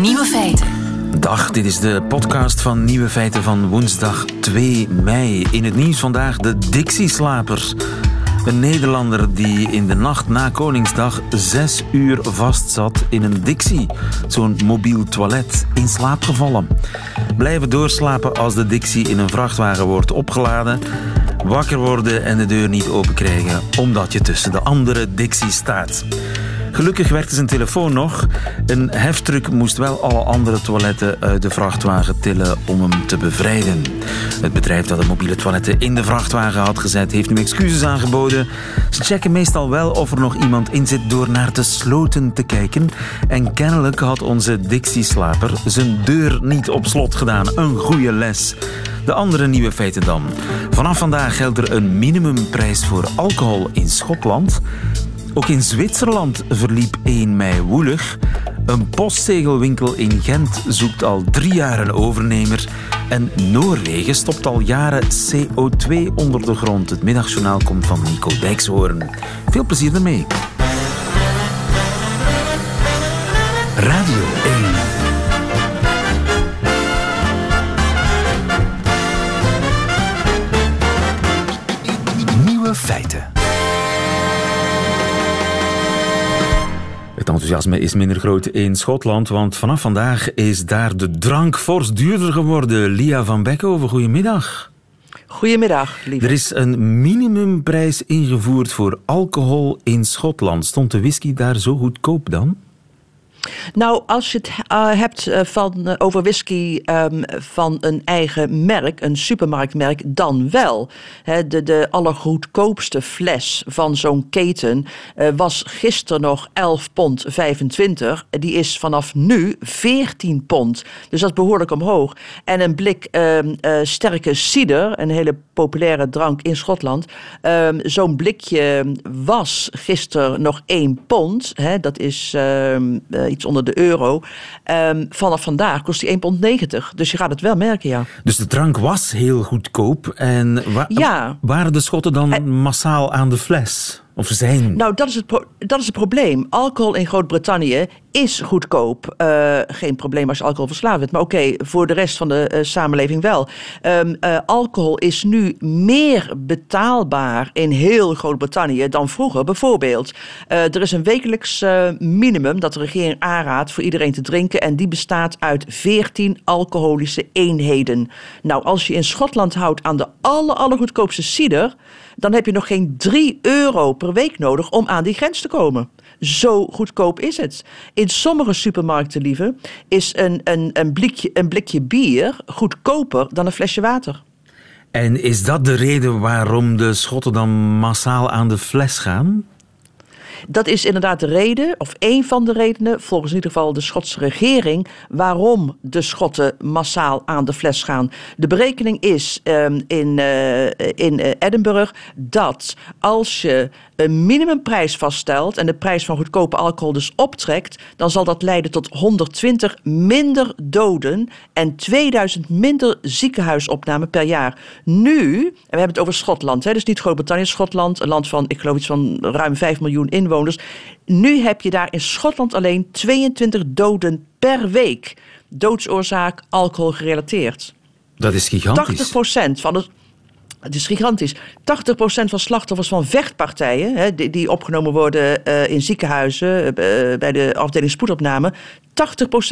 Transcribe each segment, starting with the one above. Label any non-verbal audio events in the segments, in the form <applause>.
Nieuwe feiten. Dag, dit is de podcast van Nieuwe Feiten van woensdag 2 mei. In het nieuws vandaag de Dixie-slapers. Een Nederlander die in de nacht na Koningsdag zes uur vastzat in een Dixie, zo'n mobiel toilet, in slaap gevallen. Blijven doorslapen als de Dixie in een vrachtwagen wordt opgeladen. Wakker worden en de deur niet open krijgen omdat je tussen de andere Dixie staat. Gelukkig werkte zijn telefoon nog. Een heftruck moest wel alle andere toiletten uit de vrachtwagen tillen om hem te bevrijden. Het bedrijf dat de mobiele toiletten in de vrachtwagen had gezet, heeft nu excuses aangeboden. Ze checken meestal wel of er nog iemand in zit door naar de sloten te kijken. En kennelijk had onze Dixie-slaper zijn deur niet op slot gedaan. Een goede les. De andere nieuwe feiten dan. Vanaf vandaag geldt er een minimumprijs voor alcohol in Schotland. Ook in Zwitserland verliep 1 mei woelig. Een postzegelwinkel in Gent zoekt al drie jaar een overnemer. En Noorwegen stopt al jaren CO2 onder de grond. Het middagjournaal komt van Nico Dijkshoorn. Veel plezier ermee. Radio enthousiasme is minder groot in Schotland, want vanaf vandaag is daar de drank fors duurder geworden. Lia van Beckhoven, goedemiddag. Goedemiddag, lieve. Er is een minimumprijs ingevoerd voor alcohol in Schotland. Stond de whisky daar zo goedkoop dan? Nou, als je het uh, hebt uh, van, uh, over whisky um, van een eigen merk, een supermarktmerk, dan wel. De, de allergoedkoopste fles van zo'n keten was gisteren nog 11 pond 25. Die is vanaf nu 14 pond. Dus dat is behoorlijk omhoog. En een blik um, sterke cider, een hele populaire drank in Schotland. Um, zo'n blikje was gisteren nog 1 pond. Dat is iets onder de euro. Um, vanaf vandaag kost die 1,90 pond. Dus je gaat het wel merken, ja. Dus de drank was heel goedkoop. En wa ja. waren de Schotten dan en... massaal aan de fles? Of zijn? Nou, dat is het, dat is probleem. Alcohol in Groot-Brittannië is goedkoop. Uh, geen probleem als je alcohol verslaafd bent. Maar oké, voor de rest van de uh, samenleving wel. Um, uh, alcohol is nu meer betaalbaar in heel Groot-Brittannië dan vroeger. Bijvoorbeeld, er is een wekelijks minimum dat de regering aanraadt voor iedereen te drinken. En die bestaat uit 14 alcoholische eenheden. Nou, als je in Schotland houdt aan de aller, allergoedkoopste cider dan heb je nog geen 3 euro per week nodig om aan die grens te komen. Zo goedkoop is het. In sommige supermarkten, lieve, is een, een, een, blikje, een blikje bier goedkoper dan een flesje water. En is dat de reden waarom de Schotten dan massaal aan de fles gaan? Dat is inderdaad de reden, of een van de redenen, volgens in ieder geval de Schotse regering, waarom de Schotten massaal aan de fles gaan. De berekening is um, in, uh, in uh, Edinburgh dat als je een minimumprijs vaststelt en de prijs van goedkope alcohol dus optrekt, dan zal dat leiden tot 120 minder doden en 2000 minder ziekenhuisopnamen per jaar. Nu, en we hebben het over Schotland, hè, dus niet Groot-Brittannië, Schotland, een land van, ik geloof iets van ruim 5 miljoen inwoners. Nu heb je daar in Schotland alleen 22 doden per week. Doodsoorzaak alcohol gerelateerd. Dat is gigantisch. 80% van het het is gigantisch. 80% van slachtoffers van vechtpartijen, hè, die, opgenomen worden uh, in ziekenhuizen, uh, bij de afdeling spoedopname. 80%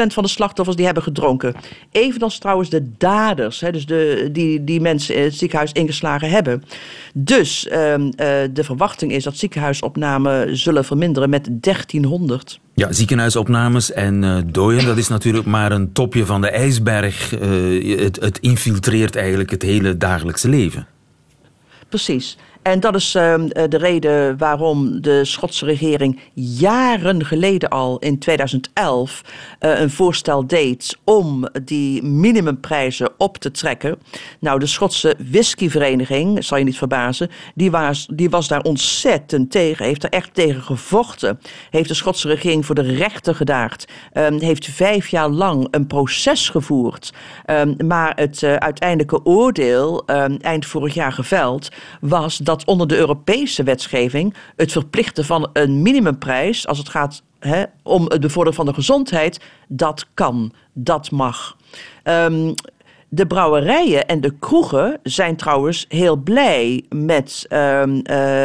van de slachtoffers die hebben gedronken. Evenals trouwens de daders, hè, dus de, die, die mensen in het ziekenhuis ingeslagen hebben. Dus uh, de verwachting is dat ziekenhuisopnamen zullen verminderen met 1300. Ja, ziekenhuisopnames en uh, dooien, dat is natuurlijk maar een topje van de ijsberg. Het, het infiltreert eigenlijk het hele dagelijkse leven. Precies. En dat is uh, de reden waarom de Schotse regering jaren geleden al in 2011 uh, een voorstel deed om die minimumprijzen op te trekken. Nou, de Schotse whiskyvereniging, zal je niet verbazen, die was, die was daar ontzettend tegen, heeft er echt tegen gevochten. Heeft de Schotse regering voor de rechter gedaagd. Um, heeft vijf jaar lang een proces gevoerd. Um, maar het uh, uiteindelijke oordeel, eind vorig jaar geveld, was dat onder de Europese wetgeving het verplichten van een minimumprijs als het gaat hè, om het bevorderen van de gezondheid, dat kan, dat mag. Um, de brouwerijen en de kroegen zijn trouwens heel blij met um, uh,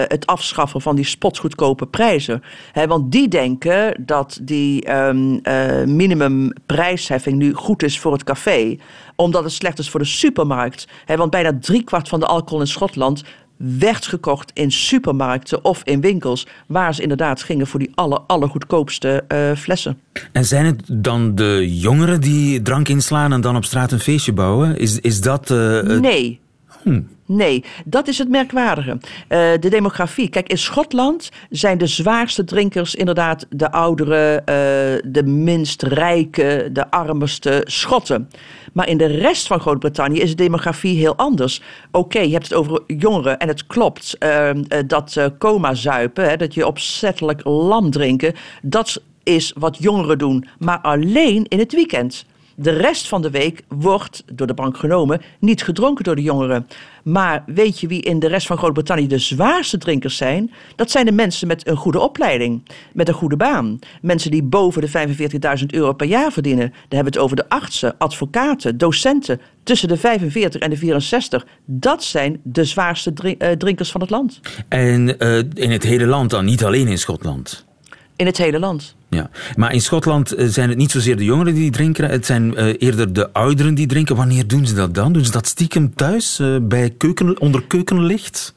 het afschaffen van die spotgoedkope prijzen. He, want die denken dat die um, uh, minimumprijsheffing nu goed is voor het café, omdat het slecht is voor de supermarkt. He, want bijna driekwart van de alcohol in Schotland werd gekocht in supermarkten of in winkels, waar ze inderdaad gingen voor die aller, allergoedkoopste uh, flessen. En zijn het dan de jongeren die drank inslaan en dan op straat een feestje bouwen? Is, is dat. Uh, nee. Hmm. Nee, dat is het merkwaardige. Uh, de demografie. Kijk, in Schotland zijn de zwaarste drinkers inderdaad de ouderen, uh, de minst rijke, de armste Schotten. Maar in de rest van Groot-Brittannië is de demografie heel anders. Oké, je hebt het over jongeren en het klopt uh, dat coma zuipen, hè, dat je opzettelijk lam drinken, dat is wat jongeren doen, maar alleen in het weekend. De rest van de week wordt, door de bank genomen, niet gedronken door de jongeren. Maar weet je wie in de rest van Groot-Brittannië de zwaarste drinkers zijn? Dat zijn de mensen met een goede opleiding, met een goede baan. Mensen die boven de 45.000 euro per jaar verdienen. Dan hebben we het over de artsen, advocaten, docenten, tussen de 45 en de 64. Dat zijn de zwaarste drinkers van het land. En uh, in het hele land dan, niet alleen in Schotland? In het hele land. Ja, maar in Schotland zijn het niet zozeer de jongeren die drinken, het zijn uh, eerder de ouderen die drinken. Wanneer doen ze dat dan? Doen ze dat stiekem thuis, uh, bij keuken, onder keukenlicht?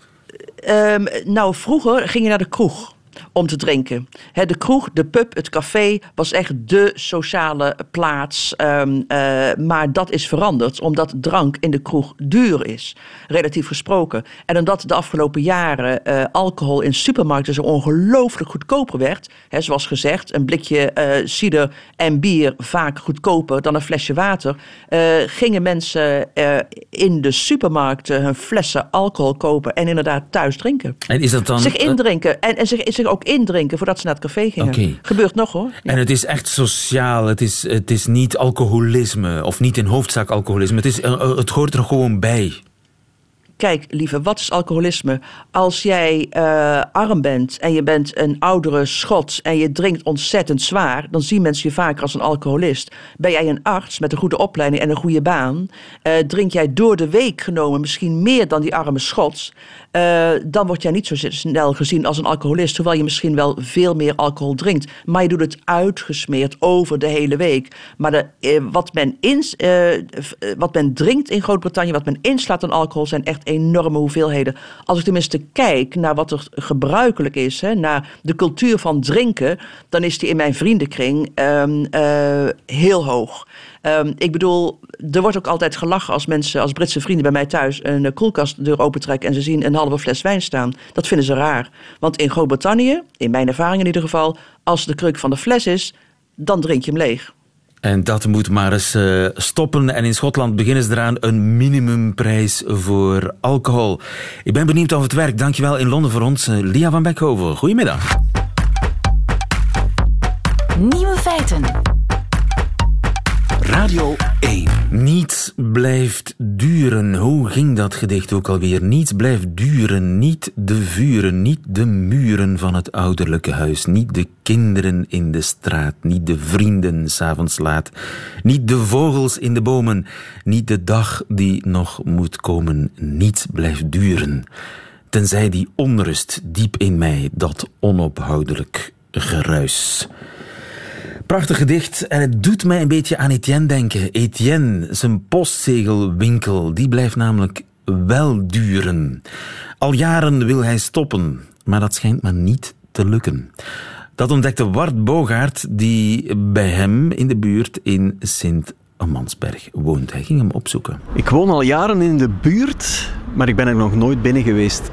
Um, nou, vroeger ging je naar de kroeg om te drinken. de kroeg, de pub, het café was echt de sociale plaats. Um, uh, maar dat is veranderd omdat drank in de kroeg duur is, relatief gesproken. En omdat de afgelopen jaren uh, alcohol in supermarkten zo ongelooflijk goedkoper werd. He, zoals gezegd, een blikje uh, cider en bier vaak goedkoper dan een flesje water. gingen mensen in de supermarkten hun flessen alcohol kopen en inderdaad thuis drinken. En is dat dan... Zich indrinken en, en zich, zich ook indrinken voordat ze naar het café gingen. Okay. Gebeurt nog hoor. Ja. En het is echt sociaal. Het is, het is niet alcoholisme. Of niet in hoofdzaak alcoholisme. Het, is, uh, het hoort er gewoon bij. Kijk, lieve, wat is alcoholisme? Als jij uh, arm bent en je bent een oudere schot en je drinkt ontzettend zwaar, dan zien mensen je vaker als een alcoholist. Ben jij een arts met een goede opleiding en een goede baan, uh, drink jij door de week genomen misschien meer dan die arme schots, uh, dan word jij niet zo snel gezien als een alcoholist, hoewel je misschien wel veel meer alcohol drinkt. Maar je doet het uitgesmeerd over de hele week. Maar de, wat, men ins, wat men drinkt in Groot-Brittannië, wat men inslaat aan alcohol, zijn echt enorme hoeveelheden. Als ik tenminste kijk naar wat er gebruikelijk is, hè, naar de cultuur van drinken, dan is die in mijn vriendenkring um, uh, heel hoog. Um, ik bedoel, er wordt ook altijd gelachen als mensen, als Britse vrienden bij mij thuis, een koelkastdeur opentrekken en ze zien een halve fles wijn staan. Dat vinden ze raar. Want in Groot-Brittannië, in mijn ervaring in ieder geval, als de kruk van de fles is, dan drink je hem leeg. En dat moet maar eens uh, stoppen. En in Schotland beginnen ze eraan een minimumprijs voor alcohol. Ik ben benieuwd of het werkt. Dankjewel in Londen voor ons, uh, Lia van Beckhoven. Goedemiddag. Nieuwe feiten. Radio 1. Niets blijft duren. Hoe ging dat gedicht ook alweer? Niets blijft duren. Niet de vuren, niet de muren van het ouderlijke huis. Niet de kinderen in de straat. Niet de vrienden s'avonds laat. Niet de vogels in de bomen. Niet de dag die nog moet komen. Niets blijft duren. Tenzij die onrust diep in mij, dat onophoudelijk geruis. Prachtig gedicht en het doet mij een beetje aan Etienne denken. Etienne, zijn postzegelwinkel, die blijft namelijk wel duren. Al jaren wil hij stoppen, maar dat schijnt maar niet te lukken. Dat ontdekte Wart Bogaert, die bij hem in de buurt in Sint-Amansberg woont. Hij ging hem opzoeken. Ik woon al jaren in de buurt, maar ik ben er nog nooit binnen geweest.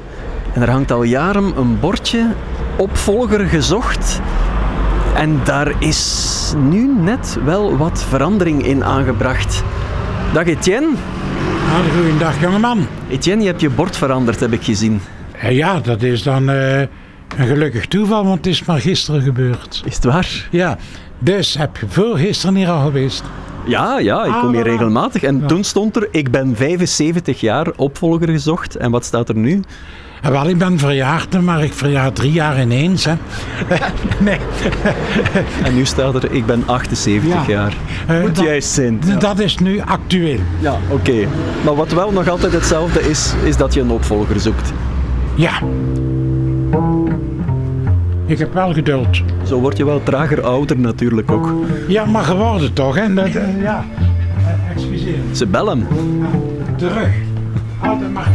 En er hangt al jaren een bordje opvolger gezocht en daar is nu net wel wat verandering in aangebracht. Dag Etienne. Ah, goeiedag jongeman. Etienne, je hebt je bord veranderd, heb ik gezien. Ja, dat is dan uh, een gelukkig toeval, want het is maar gisteren gebeurd. Is het waar? Ja, dus heb je voor gisteren hier al geweest? Ja, ja, ik kom hier ah, regelmatig. En toen stond er, ik ben 75 jaar, opvolger gezocht. En wat staat er nu? Wel, ik ben verjaard, maar ik verjaar drie jaar ineens. Hè. <laughs> nee. En nu staat er, ik ben 78 Ja. jaar. Eh, Moet dat- juist zijn. Dat is nu actueel. Ja, oké. Maar wat wel nog altijd hetzelfde is, is dat je een opvolger zoekt. Ja. Ik heb wel geduld. Zo word je wel trager ouder natuurlijk ook. Ja, maar geworden toch, hè? Dat, eh, ja. Eh, excuseer. Ze bellen. Terug. Altijd maar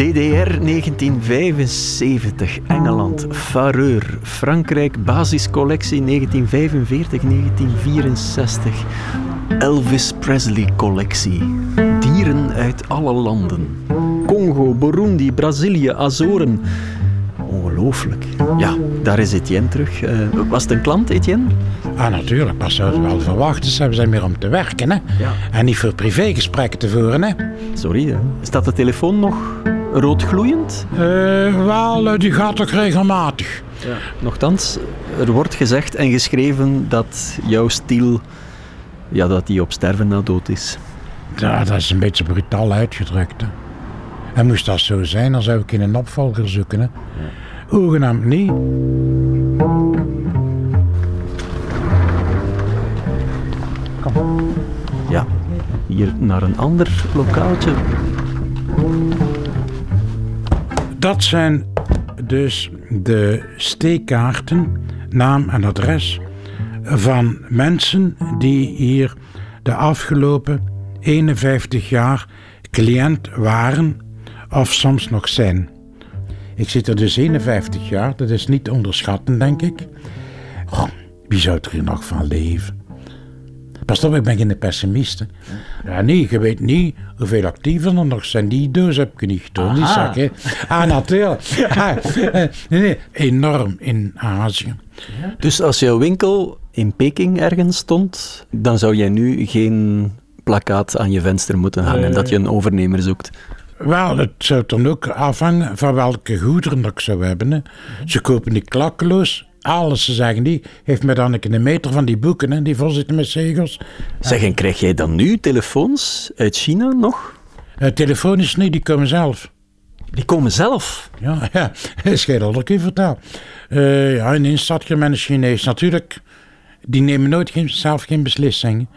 DDR 1975, Engeland, Fareur, Frankrijk, basiscollectie 1945-1964, Elvis Presley collectie, dieren uit alle landen, Congo, Burundi, Brazilië, Azoren. Ongelooflijk. Ja, daar is Etienne terug. Eh, was het een klant, Etienne? Ah, natuurlijk. Zouden we wel verwachten. Ze zijn meer om te werken, hè? Ja. En niet voor privégesprekken te voeren, hè? Sorry, hè. staat de telefoon nog roodgloeiend? Eh, wel, eh, die gaat ook regelmatig. Nochtans, er wordt gezegd en geschreven dat jouw stil ja, dat die op sterven na dood is. Ja, dat is een beetje brutaal uitgedrukt, hè? En moest dat zo zijn, dan zou ik in een opvolger zoeken, hè? Hoegenaamd niet. Ja, hier naar een ander lokaaltje. Dat zijn dus de steekkaarten, naam en adres van mensen die hier de afgelopen 51 jaar cliënt waren of soms nog zijn. Ik zit er dus 51 jaar, dat is niet te onderschatten, denk ik. Wie zou er hier nog van leven? Pas op, ik ben geen pessimist. hè. Ja, nee, je weet niet hoeveel actieven er nog zijn. Die doos heb je niet getoond, die zak. Hè. Ah, natuurlijk. Ah, eh, nee, nee, enorm in Azië. Dus als jouw winkel in Peking ergens stond, dan zou jij nu geen plakkaat aan je venster moeten hangen dat je een overnemer zoekt. Wel, het zou dan ook afhangen van welke goederen dat ik zou hebben. Hè. Ze kopen die klakkeloos. Alles, ze zeggen die. Heeft me dan een meter van die boeken, hè, die vol zitten met zegels. Zeg, en krijg jij dan nu telefoons uit China nog? Uh, telefonisch niet, die komen zelf. Die komen zelf. Ja, <laughs> ja, is geen honderd keer verteld. Eh, ja, zat je met een Chinees. Natuurlijk, die nemen nooit geen, zelf geen beslissingen.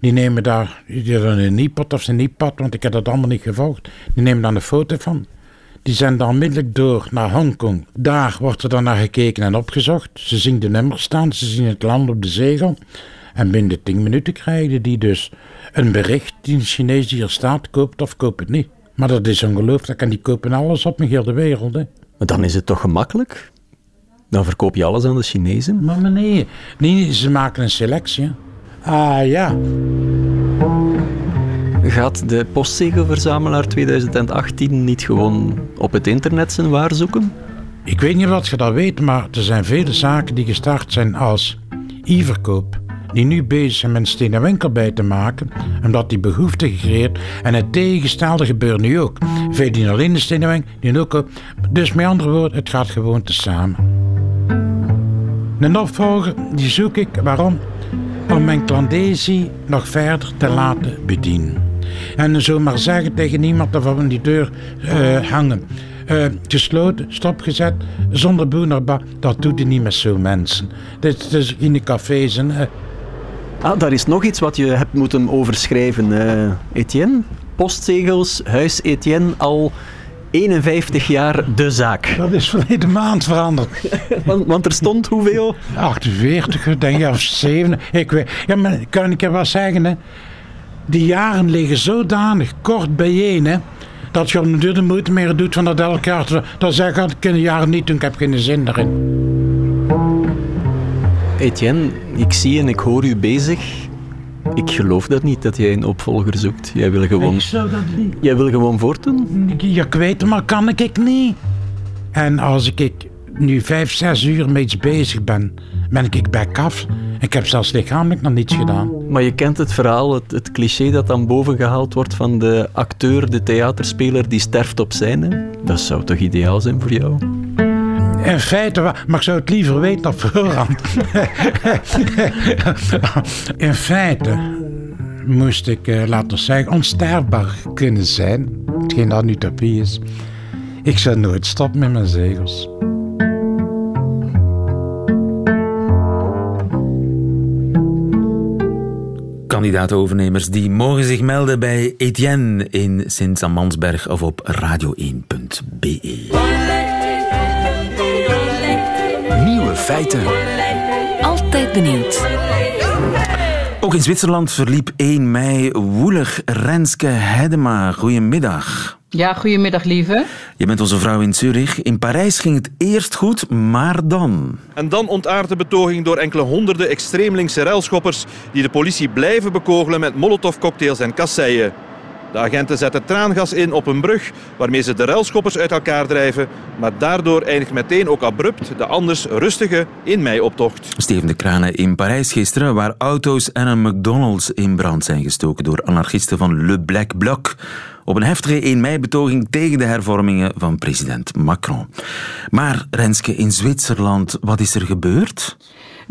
Die nemen daar die een niet-pot of ze niet-pot, want ik heb dat allemaal niet gevolgd. Die nemen dan een foto van. Die zijn dan onmiddellijk door naar Hongkong. Daar wordt er dan naar gekeken en opgezocht. Ze zien de nummers staan, ze zien het land op de zegel. En binnen 10 minuten krijgen die dus een bericht die een Chinees die hier staat, koopt of koopt het niet. Maar dat is ongelooflijk en die kopen alles op in heel de wereld. Hè. Maar dan is het toch gemakkelijk? Dan verkoop je alles aan de Chinezen. Maar meneer, nee, ze maken een selectie. Ah ja, Gaat de postzegelverzamelaar 2018 niet gewoon op het internet zijn waar zoeken? ik weet niet wat je dat weet, maar er zijn vele zaken die gestart zijn als e-verkoop. Die nu bezig zijn met een winkel bij te maken, omdat die behoefte gecreëerd. En het tegengestelde gebeurt nu ook. Veel die alleen de die ook. Dus met andere woorden, het gaat gewoon te samen. Een opvolger, die zoek ik, waarom? Om mijn klandezie nog verder te laten bedienen. En zomaar zeggen tegen iemand of aan die deur eh, hangen. Eh, gesloten, stopgezet, zonder boenerba, dat doet hij niet met zo'n mensen. Dit is in de cafés. Eh, Ah, daar is nog iets wat je hebt moeten overschrijven, eh, Etienne. Postzegels, huis Etienne, al 51 jaar de zaak. dat is verleden maand veranderd. <laughs> Want, want er stond hoeveel? 48, denk je, of 7. Ik weet. Ja, maar kan ik je wat zeggen, hè? Die jaren liggen zodanig kort bijeen, hè? Dat je om de moeite meer doet van dat elk jaar. te- Dat zeg ik ik de jaren niet doen, ik heb geen zin erin. Etienne, ik zie en ik hoor u bezig. Ik geloof dat niet, dat jij een opvolger zoekt. Jij wil gewoon, Ik zou dat niet. jij wil gewoon voortdoen. Ja, ik weet maar kan ik, niet. En als ik nu vijf, zes uur iets bezig ben, ben ik back af. Ik heb zelfs lichamelijk nog niets gedaan. Maar je kent het verhaal, het, het cliché dat dan boven gehaald wordt van de acteur, de theaterspeler die sterft op scène. Dat zou toch ideaal zijn voor jou? In feite, maar ik zou het liever weten op voorhand. <laughs> In feite moest ik, uh, laten we zeggen, onsterfbaar kunnen zijn. Hetgeen dat een utopie is. Ik zou nooit stoppen met mijn zegels. Kandidaat-overnemers die mogen zich melden bij Etienne in Sint-Amansberg of op radio1.be. Nieuwe feiten. Altijd benieuwd. Ook in Zwitserland verliep 1 mei woelig Renske Hedema. Goedemiddag. Ja, goedemiddag lieve. Je bent onze vrouw in Zurich. In Parijs ging het eerst goed, maar dan... En dan ontaart de betoging door enkele honderden extreemlinkse ruilschoppers die de politie blijven bekogelen met molotovcocktails en kasseien. De agenten zetten traangas in op een brug waarmee ze de ruilschoppers uit elkaar drijven. Maar daardoor eindigt meteen ook abrupt de anders rustige in mei-optocht. Steven de Kranen in Parijs gisteren, waar auto's en een McDonald's in brand zijn gestoken door anarchisten van Le Black Bloc op een heftige 1 mei-betoging tegen de hervormingen van president Macron. Maar Renske, in Zwitserland, wat is er gebeurd?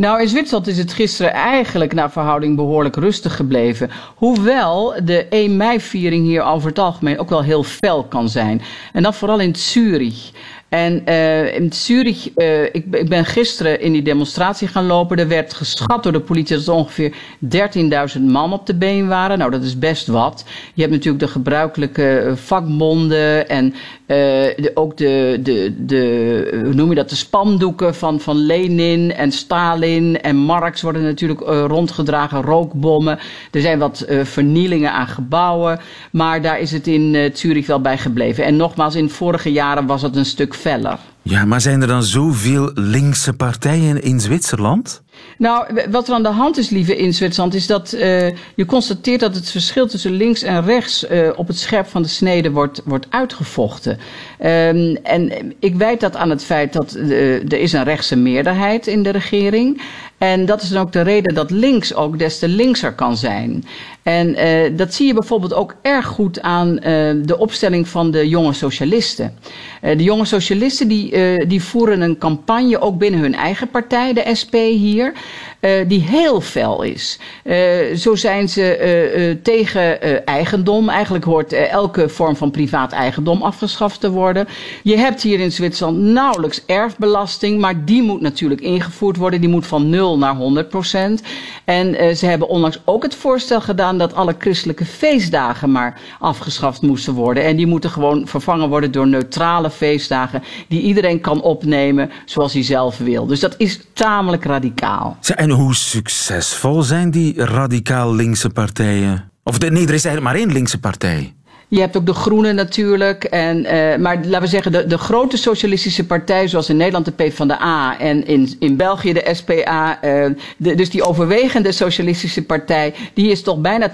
Nou, in Zwitserland is het gisteren eigenlijk naar verhouding behoorlijk rustig gebleven. Hoewel de 1 mei-viering hier over het algemeen ook wel heel fel kan zijn. En dat vooral in Zurich. En uh, in Zurich, uh, ik, ik, ben gisteren in die demonstratie gaan lopen. Er werd geschat door de politie dat er ongeveer 13.000 man op de been waren. Nou, dat is best wat. Je hebt natuurlijk de gebruikelijke eh, vakbonden en ook de, de, de, noem je dat, de spandoeken van, van Lenin en Stalin en Marx worden natuurlijk rondgedragen, rookbommen. Er zijn wat vernielingen aan gebouwen, maar daar is het in Zurich wel bij gebleven. En nogmaals, in vorige jaren was het een stuk ja, maar zijn er dan zoveel linkse partijen in Zwitserland? Nou, wat er aan de hand is, lieve in Zwitserland, is dat uh, je constateert dat het verschil tussen links en rechts uh, op het scherp van de snede wordt, wordt uitgevochten. Um, en ik wijd dat aan het feit dat uh, er is een rechtse meerderheid in de regering. En dat is dan ook de reden dat links ook des te linkser kan zijn. En uh, dat zie je bijvoorbeeld ook erg goed aan uh, de opstelling van de jonge socialisten. Uh, de jonge socialisten die, die voeren een campagne ook binnen hun eigen partij, de SP hier. Uh, die heel fel is. Uh, zo zijn ze uh, tegen eigendom. Eigenlijk hoort elke vorm van privaat eigendom afgeschaft te worden. Je hebt hier in Zwitserland nauwelijks erfbelasting, maar die moet natuurlijk ingevoerd worden. Die moet van 0 naar 100 procent. En ze hebben onlangs ook het voorstel gedaan dat alle christelijke feestdagen maar afgeschaft moesten worden. En die moeten gewoon vervangen worden door neutrale feestdagen die iedereen kan opnemen zoals hij zelf wil. Dus dat is tamelijk radicaal. Hoe succesvol zijn die radicaal linkse partijen? Of nee, er is eigenlijk maar één linkse partij. Je hebt ook de Groenen natuurlijk. En, uh, maar laten we zeggen, de, de grote socialistische partij, zoals in Nederland de PvdA en in, in België de SPA. Eh, de, dus die overwegende socialistische partij, die is toch bijna 20%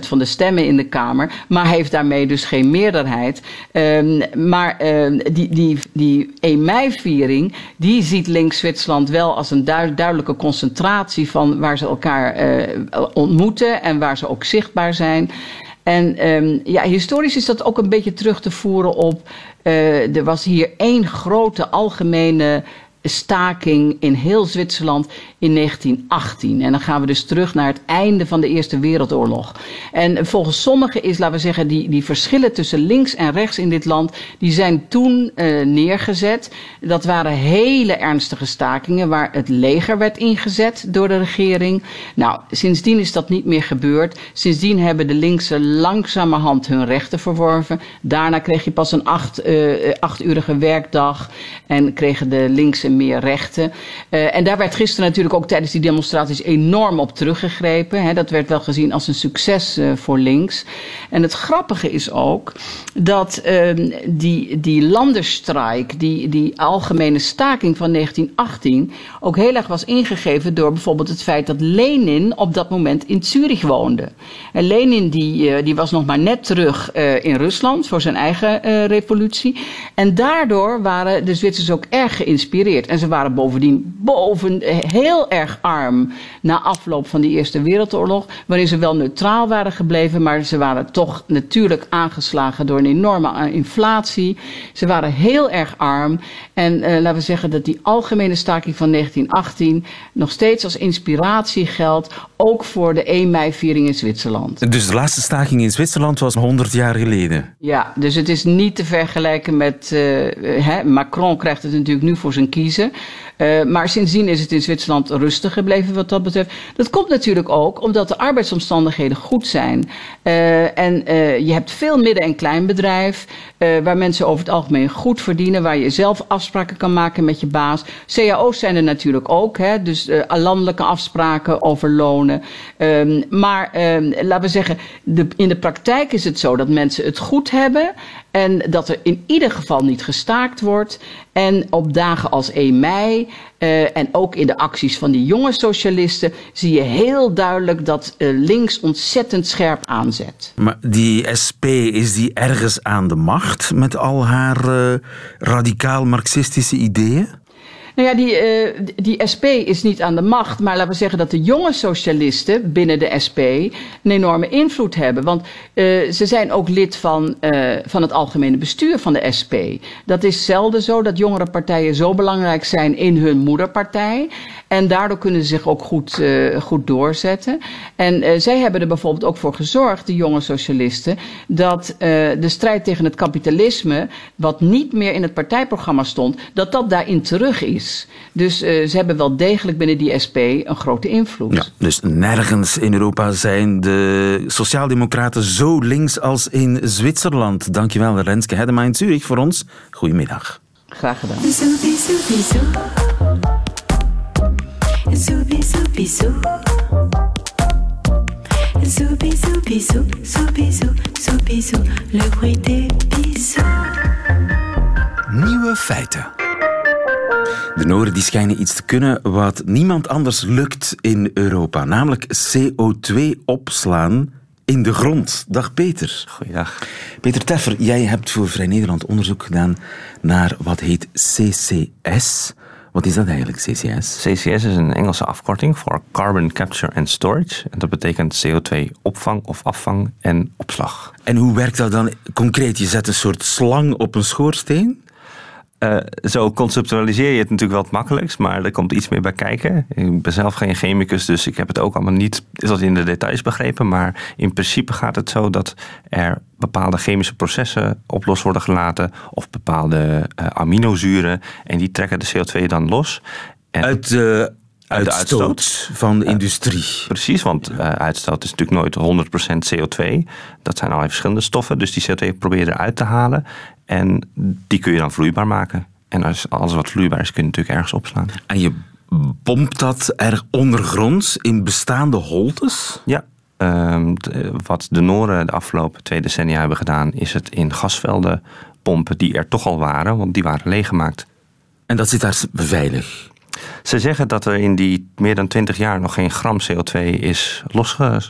van de stemmen in de Kamer. Maar heeft daarmee dus geen meerderheid. Um, maar uh, die, die, die 1 mei-viering, die ziet links-Zwitserland wel als een duid, duidelijke concentratie van waar ze elkaar ontmoeten en waar ze ook zichtbaar zijn. En um, ja, historisch is dat ook een beetje terug te voeren op. Uh, er was hier één grote algemene staking in heel Zwitserland in 1918. En dan gaan we dus terug naar het einde van de Eerste Wereldoorlog. En volgens sommigen is, laten we zeggen, die, die verschillen tussen links en rechts in dit land, die zijn toen uh, neergezet. Dat waren hele ernstige stakingen waar het leger werd ingezet door de regering. Nou, sindsdien is dat niet meer gebeurd. Sindsdien hebben de linkse langzamerhand hun rechten verworven. Daarna kreeg je pas een acht, uh, achturige werkdag en kregen de meer rechten. Uh, en daar werd gisteren natuurlijk ook tijdens die demonstraties enorm op teruggegrepen. Dat werd wel gezien als een succes uh, voor links. En het grappige is ook dat uh, die, die landerstrijk, die, die algemene staking van 1918, ook heel erg was ingegeven door bijvoorbeeld het feit dat Lenin op dat moment in Zurich woonde. En Lenin die, uh, die was nog maar net terug in Rusland voor zijn eigen revolutie. En daardoor waren de Zwitsers ook erg geïnspireerd En ze waren bovendien boven, heel erg arm na afloop van de Eerste Wereldoorlog. Waarin ze wel neutraal waren gebleven, maar ze waren toch natuurlijk aangeslagen door een enorme inflatie. Ze waren heel erg arm. En laten we zeggen dat die algemene staking van 1918 nog steeds als inspiratie geldt. Ook voor de 1 mei-viering in Zwitserland. Dus de laatste staking in Zwitserland was 100 jaar geleden. Ja, dus het is niet te vergelijken met. Macron krijgt het natuurlijk nu voor zijn kiezen. Uh, maar sindsdien is het in Zwitserland rustig gebleven wat dat betreft. Dat komt natuurlijk ook omdat de arbeidsomstandigheden goed zijn. Uh, en uh, je hebt veel midden- en kleinbedrijf, waar mensen over het algemeen goed verdienen, waar je zelf afspraken kan maken met je baas. CAO's zijn er natuurlijk ook, hè, dus landelijke afspraken over lonen. Um, maar um, laten we zeggen, de, in de praktijk is het zo dat mensen het goed hebben en dat er in ieder geval niet gestaakt wordt. En op dagen als 1 mei uh, en ook in de acties van die jonge socialisten zie je heel duidelijk dat uh, links ontzettend scherp aanzet. Maar die SP, is die ergens aan de macht met al haar uh, radicaal marxistische ideeën? Nou ja, die, uh, die SP is niet aan de macht, maar laten we zeggen dat de jonge socialisten binnen de SP een enorme invloed hebben. Want uh, ze zijn ook lid van, uh, van het algemene bestuur van de SP. Dat is zelden zo dat jongere partijen zo belangrijk zijn in hun moederpartij. En daardoor kunnen ze zich ook goed, goed doorzetten. En zij hebben er bijvoorbeeld ook voor gezorgd, de jonge socialisten, dat de strijd tegen het kapitalisme, wat niet meer in het partijprogramma stond, dat dat daarin terug is. Dus uh, ze hebben wel degelijk binnen die SP een grote invloed. Ja, dus nergens in Europa zijn de sociaaldemocraten zo links als in Zwitserland. Dankjewel Renske Hedema in Zurich voor ons. Goedemiddag. Graag gedaan. Nieuwe feiten. De Noorden die schijnen iets te kunnen wat niemand anders lukt in Europa, namelijk CO2 opslaan in de grond. Dag Peter. Goeiedag. Peter Teffer, jij hebt voor Vrij Nederland onderzoek gedaan naar wat heet CCS. Wat is dat eigenlijk, CCS? CCS is een Engelse afkorting voor Carbon Capture and Storage. En dat betekent CO2-opvang of afvang en opslag. En hoe werkt dat dan concreet? Je zet een soort slang op een schoorsteen? Uh, zo conceptualiseer je het natuurlijk wel het makkelijkst, maar er komt iets meer bij kijken. Ik ben zelf geen chemicus, dus ik heb het ook allemaal niet tot in de details begrepen. Maar in principe gaat het zo dat er bepaalde chemische processen op los worden gelaten, of bepaalde uh, aminozuren, en die trekken de CO2 dan los. En uit de uit de uitstoot van de industrie. Uh, precies, want uh, uitstoot is natuurlijk nooit 100% CO2. Dat zijn allerlei verschillende stoffen. Dus die CO2 probeer je eruit te halen. En die kun je dan vloeibaar maken. En als alles wat vloeibaar is, kun je natuurlijk ergens opslaan. En je pompt dat er ondergronds in bestaande holtes? Ja. Um, wat de Noren de afgelopen twee decennia hebben gedaan, is het in gasvelden pompen die er toch al waren, want die waren leeggemaakt. En dat zit daar veilig? Ze zeggen dat er in die meer dan 20 jaar nog geen gram CO2 is losge,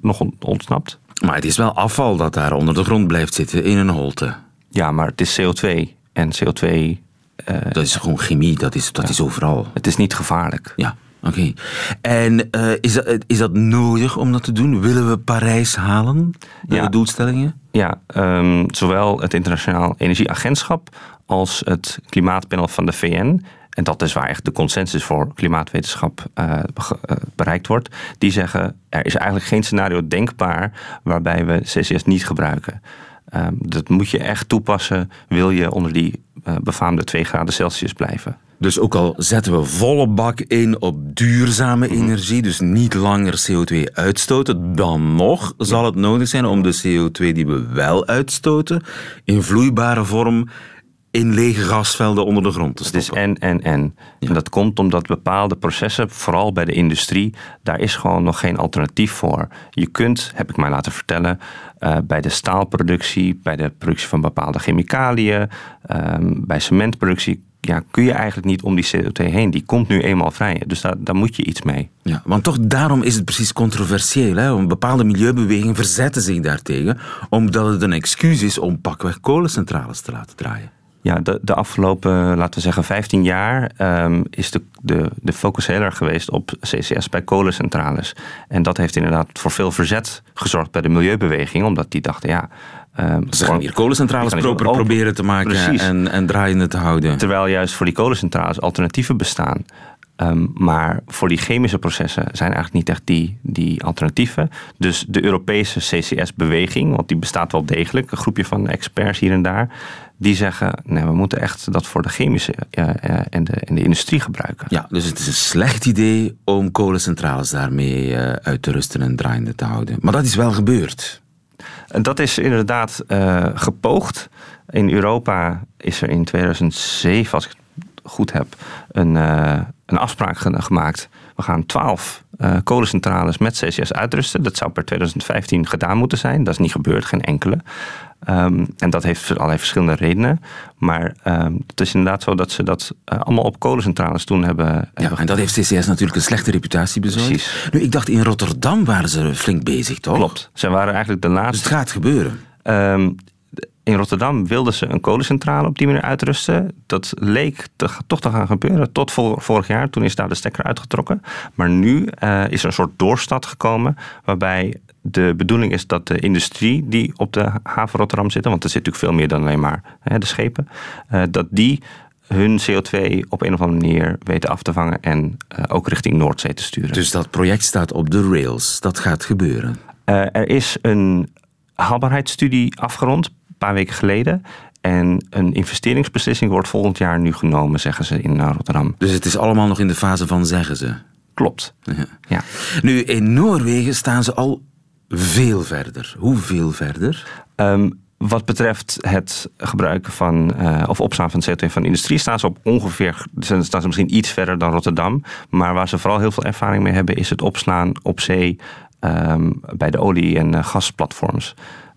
nog ontsnapt. Maar het is wel afval dat daar onder de grond blijft zitten in een holte. Ja, maar het is CO2. En CO2. Uh, dat is gewoon chemie, dat is, dat ja. is overal. Het is niet gevaarlijk. Ja, oké. Okay. En uh, is, dat, is dat nodig om dat te doen? Willen we Parijs halen? De ja. doelstellingen? Ja, um, zowel het Internationaal Energieagentschap als het Klimaatpanel van de VN en dat is waar echt de consensus voor klimaatwetenschap uh, bereikt wordt, die zeggen er is eigenlijk geen scenario denkbaar waarbij we CCS niet gebruiken. Um, dat moet je echt toepassen, wil je onder die uh, befaamde 2 graden Celsius blijven. Dus ook al zetten we volle bak in op duurzame mm -hmm. energie, dus niet langer CO2 uitstoten, dan nog zal het nodig zijn om de CO2 die we wel uitstoten in vloeibare vorm in lege gasvelden onder de grond te stoppen. Het is en, en, en. Ja. En dat komt omdat bepaalde processen, vooral bij de industrie, daar is gewoon nog geen alternatief voor. Je kunt, heb ik mij laten vertellen, uh, bij de staalproductie, bij de productie van bepaalde chemicaliën, um, bij cementproductie, ja, kun je eigenlijk niet om die CO2 heen. Die komt nu eenmaal vrij. Dus daar, daar moet je iets mee. Ja, want toch daarom is het precies controversieel. Hè? Een bepaalde milieubewegingen verzetten zich daartegen, omdat het een excuus is om pakweg kolencentrales te laten draaien. Ja, de, de afgelopen, laten we zeggen, 15 jaar um, is de, de, de focus heel erg geweest op CCS bij kolencentrales. En dat heeft inderdaad voor veel verzet gezorgd bij de milieubeweging, omdat die dachten, ja. Um, Ze gaan hier kolencentrales proper proberen te maken en, en draaiende te houden. Terwijl juist voor die kolencentrales alternatieven bestaan. Um, maar voor die chemische processen zijn eigenlijk niet echt die, die alternatieven. Dus de Europese CCS-beweging, want die bestaat wel degelijk, een groepje van experts hier en daar, die zeggen: nee, we moeten echt dat voor de chemische uh, en, de, en de industrie gebruiken. Ja, dus het is een slecht idee om kolencentrales daarmee uh, uit te rusten en draaiende te houden. Maar dat is wel gebeurd. Dat is inderdaad gepoogd. In Europa is er in 2007, als ik het goed heb, een, een afspraak gemaakt. We gaan 12 uh, kolencentrales met CCS uitrusten. Dat zou per 2015 gedaan moeten zijn. Dat is niet gebeurd, geen enkele. Um, en dat heeft allerlei verschillende redenen. Maar um, het is inderdaad zo dat ze dat uh, allemaal op kolencentrales toen hebben. Ja, hebben en dat heeft CCS natuurlijk een slechte reputatie bezorgd. Precies. Nu, ik dacht in Rotterdam waren ze flink bezig, toch? Klopt. Ze waren eigenlijk de laatste. Dus het gaat gebeuren. Um, in Rotterdam wilden ze een kolencentrale op die manier uitrusten. Dat leek te, toch te gaan gebeuren tot vorig jaar. Toen is daar de stekker uitgetrokken. Maar nu uh, is er een soort doorstad gekomen waarbij de bedoeling is dat de industrie die op de haven Rotterdam zit, want er zit natuurlijk veel meer dan alleen maar hè, de schepen, uh, dat die hun CO2 op een of andere manier weten af te vangen en uh, ook richting Noordzee te sturen. Dus dat project staat op de rails. Dat gaat gebeuren. er is een haalbaarheidsstudie afgerond paar weken geleden. En een investeringsbeslissing wordt volgend jaar nu genomen, zeggen ze in Rotterdam. Dus het is allemaal nog in de fase van zeggen ze? Klopt. Ja. ja. Nu, in Noorwegen staan ze al veel verder. Hoeveel verder? Um, wat betreft het gebruiken van, uh, of opslaan van CO2 van de industrie, staan ze op ongeveer, staan ze misschien iets verder dan Rotterdam. Maar waar ze vooral heel veel ervaring mee hebben, is het opslaan op zee um, bij de olie- en uh, gasplatforms.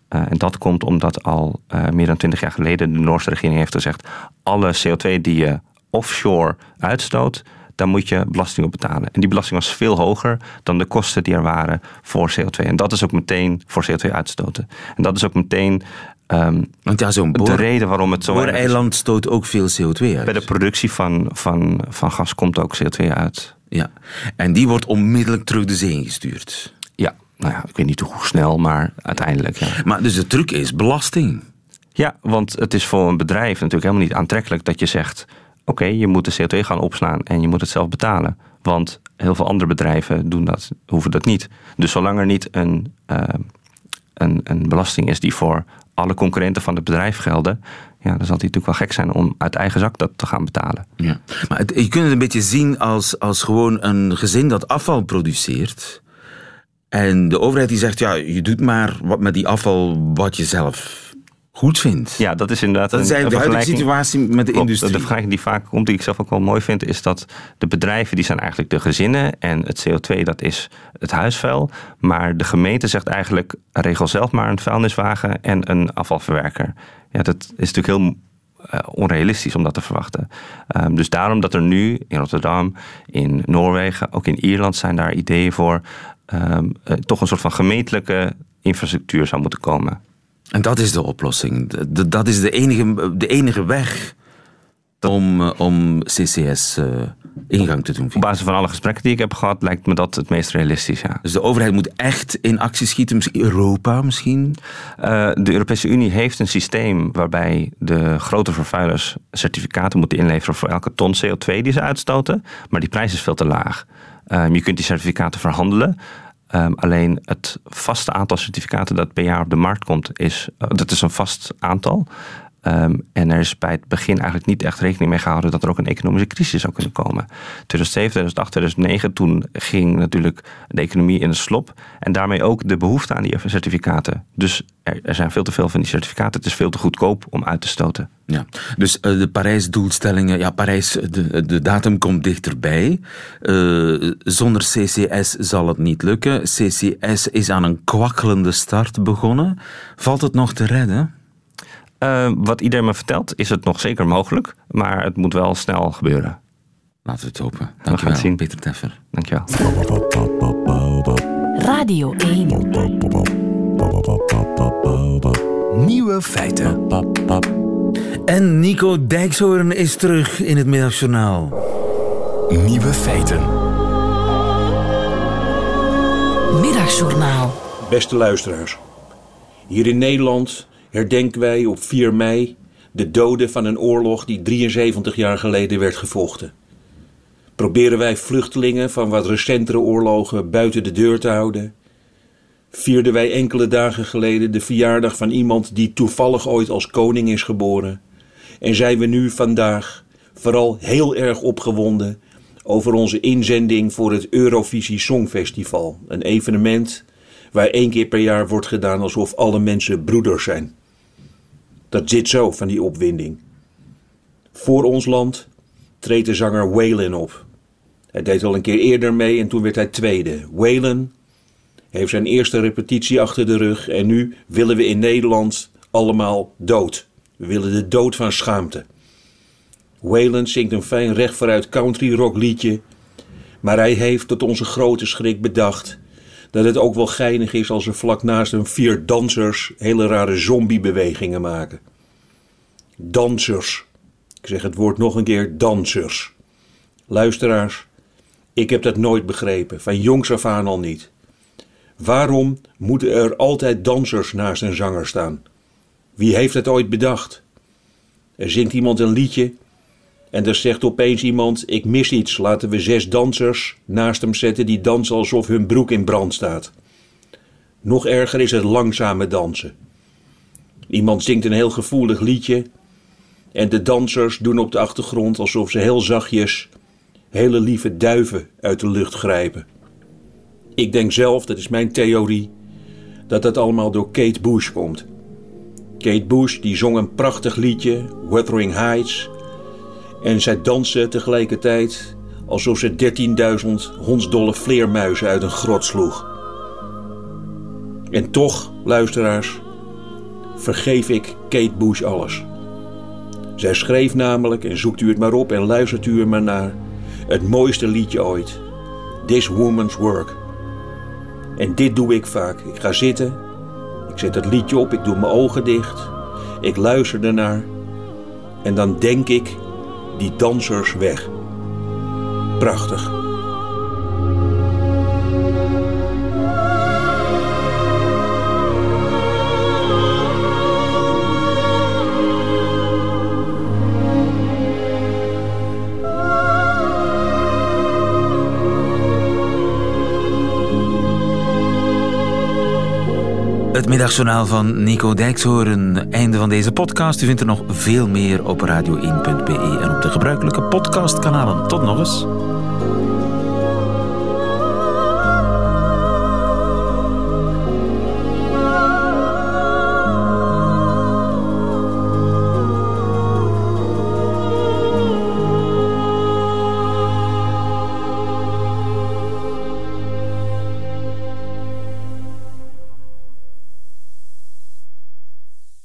Uh, en dat komt omdat al uh, meer dan twintig jaar geleden de Noorse regering heeft gezegd: alle CO2 die je offshore uitstoot, daar moet je belasting op betalen. En die belasting was veel hoger dan de kosten die er waren voor CO2. En dat is ook meteen voor CO2 uitstoten. En dat is ook meteen um, Want ja, zo'n de reden waarom het zo eiland stoot ook veel CO2 uit. Bij de productie van, van, van gas komt ook CO2 uit. Ja, en die wordt onmiddellijk terug de zee ingestuurd. Nou ja, ik weet niet hoe snel, maar uiteindelijk. Ja. Maar dus de truc is belasting. Ja, want het is voor een bedrijf natuurlijk helemaal niet aantrekkelijk dat je zegt: oké, okay, je moet de CO2 gaan opslaan en je moet het zelf betalen. Want heel veel andere bedrijven doen dat, hoeven dat niet. Dus zolang er niet een, uh, een, een belasting is die voor alle concurrenten van het bedrijf gelden, ja, dan zal die natuurlijk wel gek zijn om uit eigen zak dat te gaan betalen. Ja. Maar het, je kunt het een beetje zien als, als gewoon een gezin dat afval produceert. En de overheid die zegt, ja, je doet maar wat met die afval wat je zelf goed vindt. Ja, dat is inderdaad dat is een, de huidige situatie met de Klopt, industrie. De vergelijking die vaak komt, die ik zelf ook wel mooi vind, is dat de bedrijven die zijn eigenlijk de gezinnen en het CO2 dat is het huisvuil. Maar de gemeente zegt eigenlijk, regel zelf maar een vuilniswagen en een afvalverwerker. Ja, dat is natuurlijk heel uh, onrealistisch om dat te verwachten. Um, dus daarom dat er nu in Rotterdam, in Noorwegen, ook in Ierland zijn daar ideeën voor um, uh, toch een soort van gemeentelijke infrastructuur zou moeten komen. En dat is de oplossing. De, dat is de enige, de enige weg om, uh, om CCS uh, ingang te doen. Op basis van alle gesprekken die ik heb gehad, lijkt me dat het meest realistisch. Ja. Dus de overheid moet echt in actie schieten, misschien Europa misschien? Uh, de Europese Unie heeft een systeem waarbij de grote vervuilers certificaten moeten inleveren voor elke ton CO2 die ze uitstoten. Maar die prijs is veel te laag. Um, je kunt die certificaten verhandelen. Um, alleen het vaste aantal certificaten dat per jaar op de markt komt, is, uh, dat is een vast aantal. Um, en er is bij het begin eigenlijk niet echt rekening mee gehouden dat er ook een economische crisis zou kunnen komen. 2007, 2008, 2009, toen ging natuurlijk de economie in de slop. En daarmee ook de behoefte aan die certificaten. Dus er, zijn veel te veel van die certificaten. Het is veel te goedkoop om uit te stoten. Ja, dus uh, de Parijs-doelstellingen, ja, Parijs, de, de datum komt dichterbij. Uh, zonder CCS zal het niet lukken. CCS is aan een kwakkelende start begonnen. Valt het nog te redden? Uh, wat iedereen me vertelt, is het nog zeker mogelijk. Maar het moet wel snel gebeuren. Laten we het hopen. We gaan het zien. Peter Teffer. Dankjewel. Radio 1. Nieuwe feiten. En Nico Dijkshoorn is terug in het middagjournaal. Nieuwe feiten. Middagjournaal. Beste luisteraars. Hier in Nederland herdenken wij op 4 mei de doden van een oorlog die 73 jaar geleden werd gevochten. Proberen wij vluchtelingen van wat recentere oorlogen buiten de deur te houden? Vierden wij enkele dagen geleden de verjaardag van iemand die toevallig ooit als koning is geboren? En zijn we nu vandaag vooral heel erg opgewonden over onze inzending voor het Eurovisie Songfestival, een evenement waar één keer per jaar wordt gedaan alsof alle mensen broeders zijn. Dat zit zo van die opwinding. Voor ons land treedt de zanger Waylon op. Hij deed al een keer eerder mee en toen werd hij tweede. Waylon heeft zijn eerste repetitie achter de rug en nu willen we in Nederland allemaal dood. We willen de dood van schaamte. Waylon zingt een fijn recht vooruit country rock liedje, maar hij heeft tot onze grote schrik bedacht dat het ook wel geinig is als er vlak naast hem vier dansers hele rare zombiebewegingen maken. Dansers. Ik zeg het woord nog een keer, dansers. Luisteraars, ik heb dat nooit begrepen, van jongs af aan al niet. Waarom moeten er altijd dansers naast een zanger staan? Wie heeft het ooit bedacht? Er zingt iemand een liedje en er zegt opeens iemand: Ik mis iets, laten we zes dansers naast hem zetten die dansen alsof hun broek in brand staat. Nog erger is het langzame dansen. Iemand zingt een heel gevoelig liedje en de dansers doen op de achtergrond alsof ze heel zachtjes hele lieve duiven uit de lucht grijpen. Ik denk zelf, dat is mijn theorie, dat dat allemaal door Kate Bush komt. Kate Bush die zong een prachtig liedje, Wuthering Heights, en zij danste tegelijkertijd alsof ze 13.000 hondsdolle vleermuizen uit een grot sloeg. En toch, luisteraars, vergeef ik Kate Bush alles. Zij schreef namelijk, en zoekt u het maar op en luistert u er maar naar, het mooiste liedje ooit. This Woman's Work. En dit doe ik vaak. Ik ga zitten, ik zet het liedje op, ik doe mijn ogen dicht, ik luister ernaar en dan denk ik die dansers weg. Prachtig. Het van Nico Dijkshoorn. Einde van deze podcast. U vindt er nog veel meer op radio1.be en op de gebruikelijke podcastkanalen. Tot nog eens.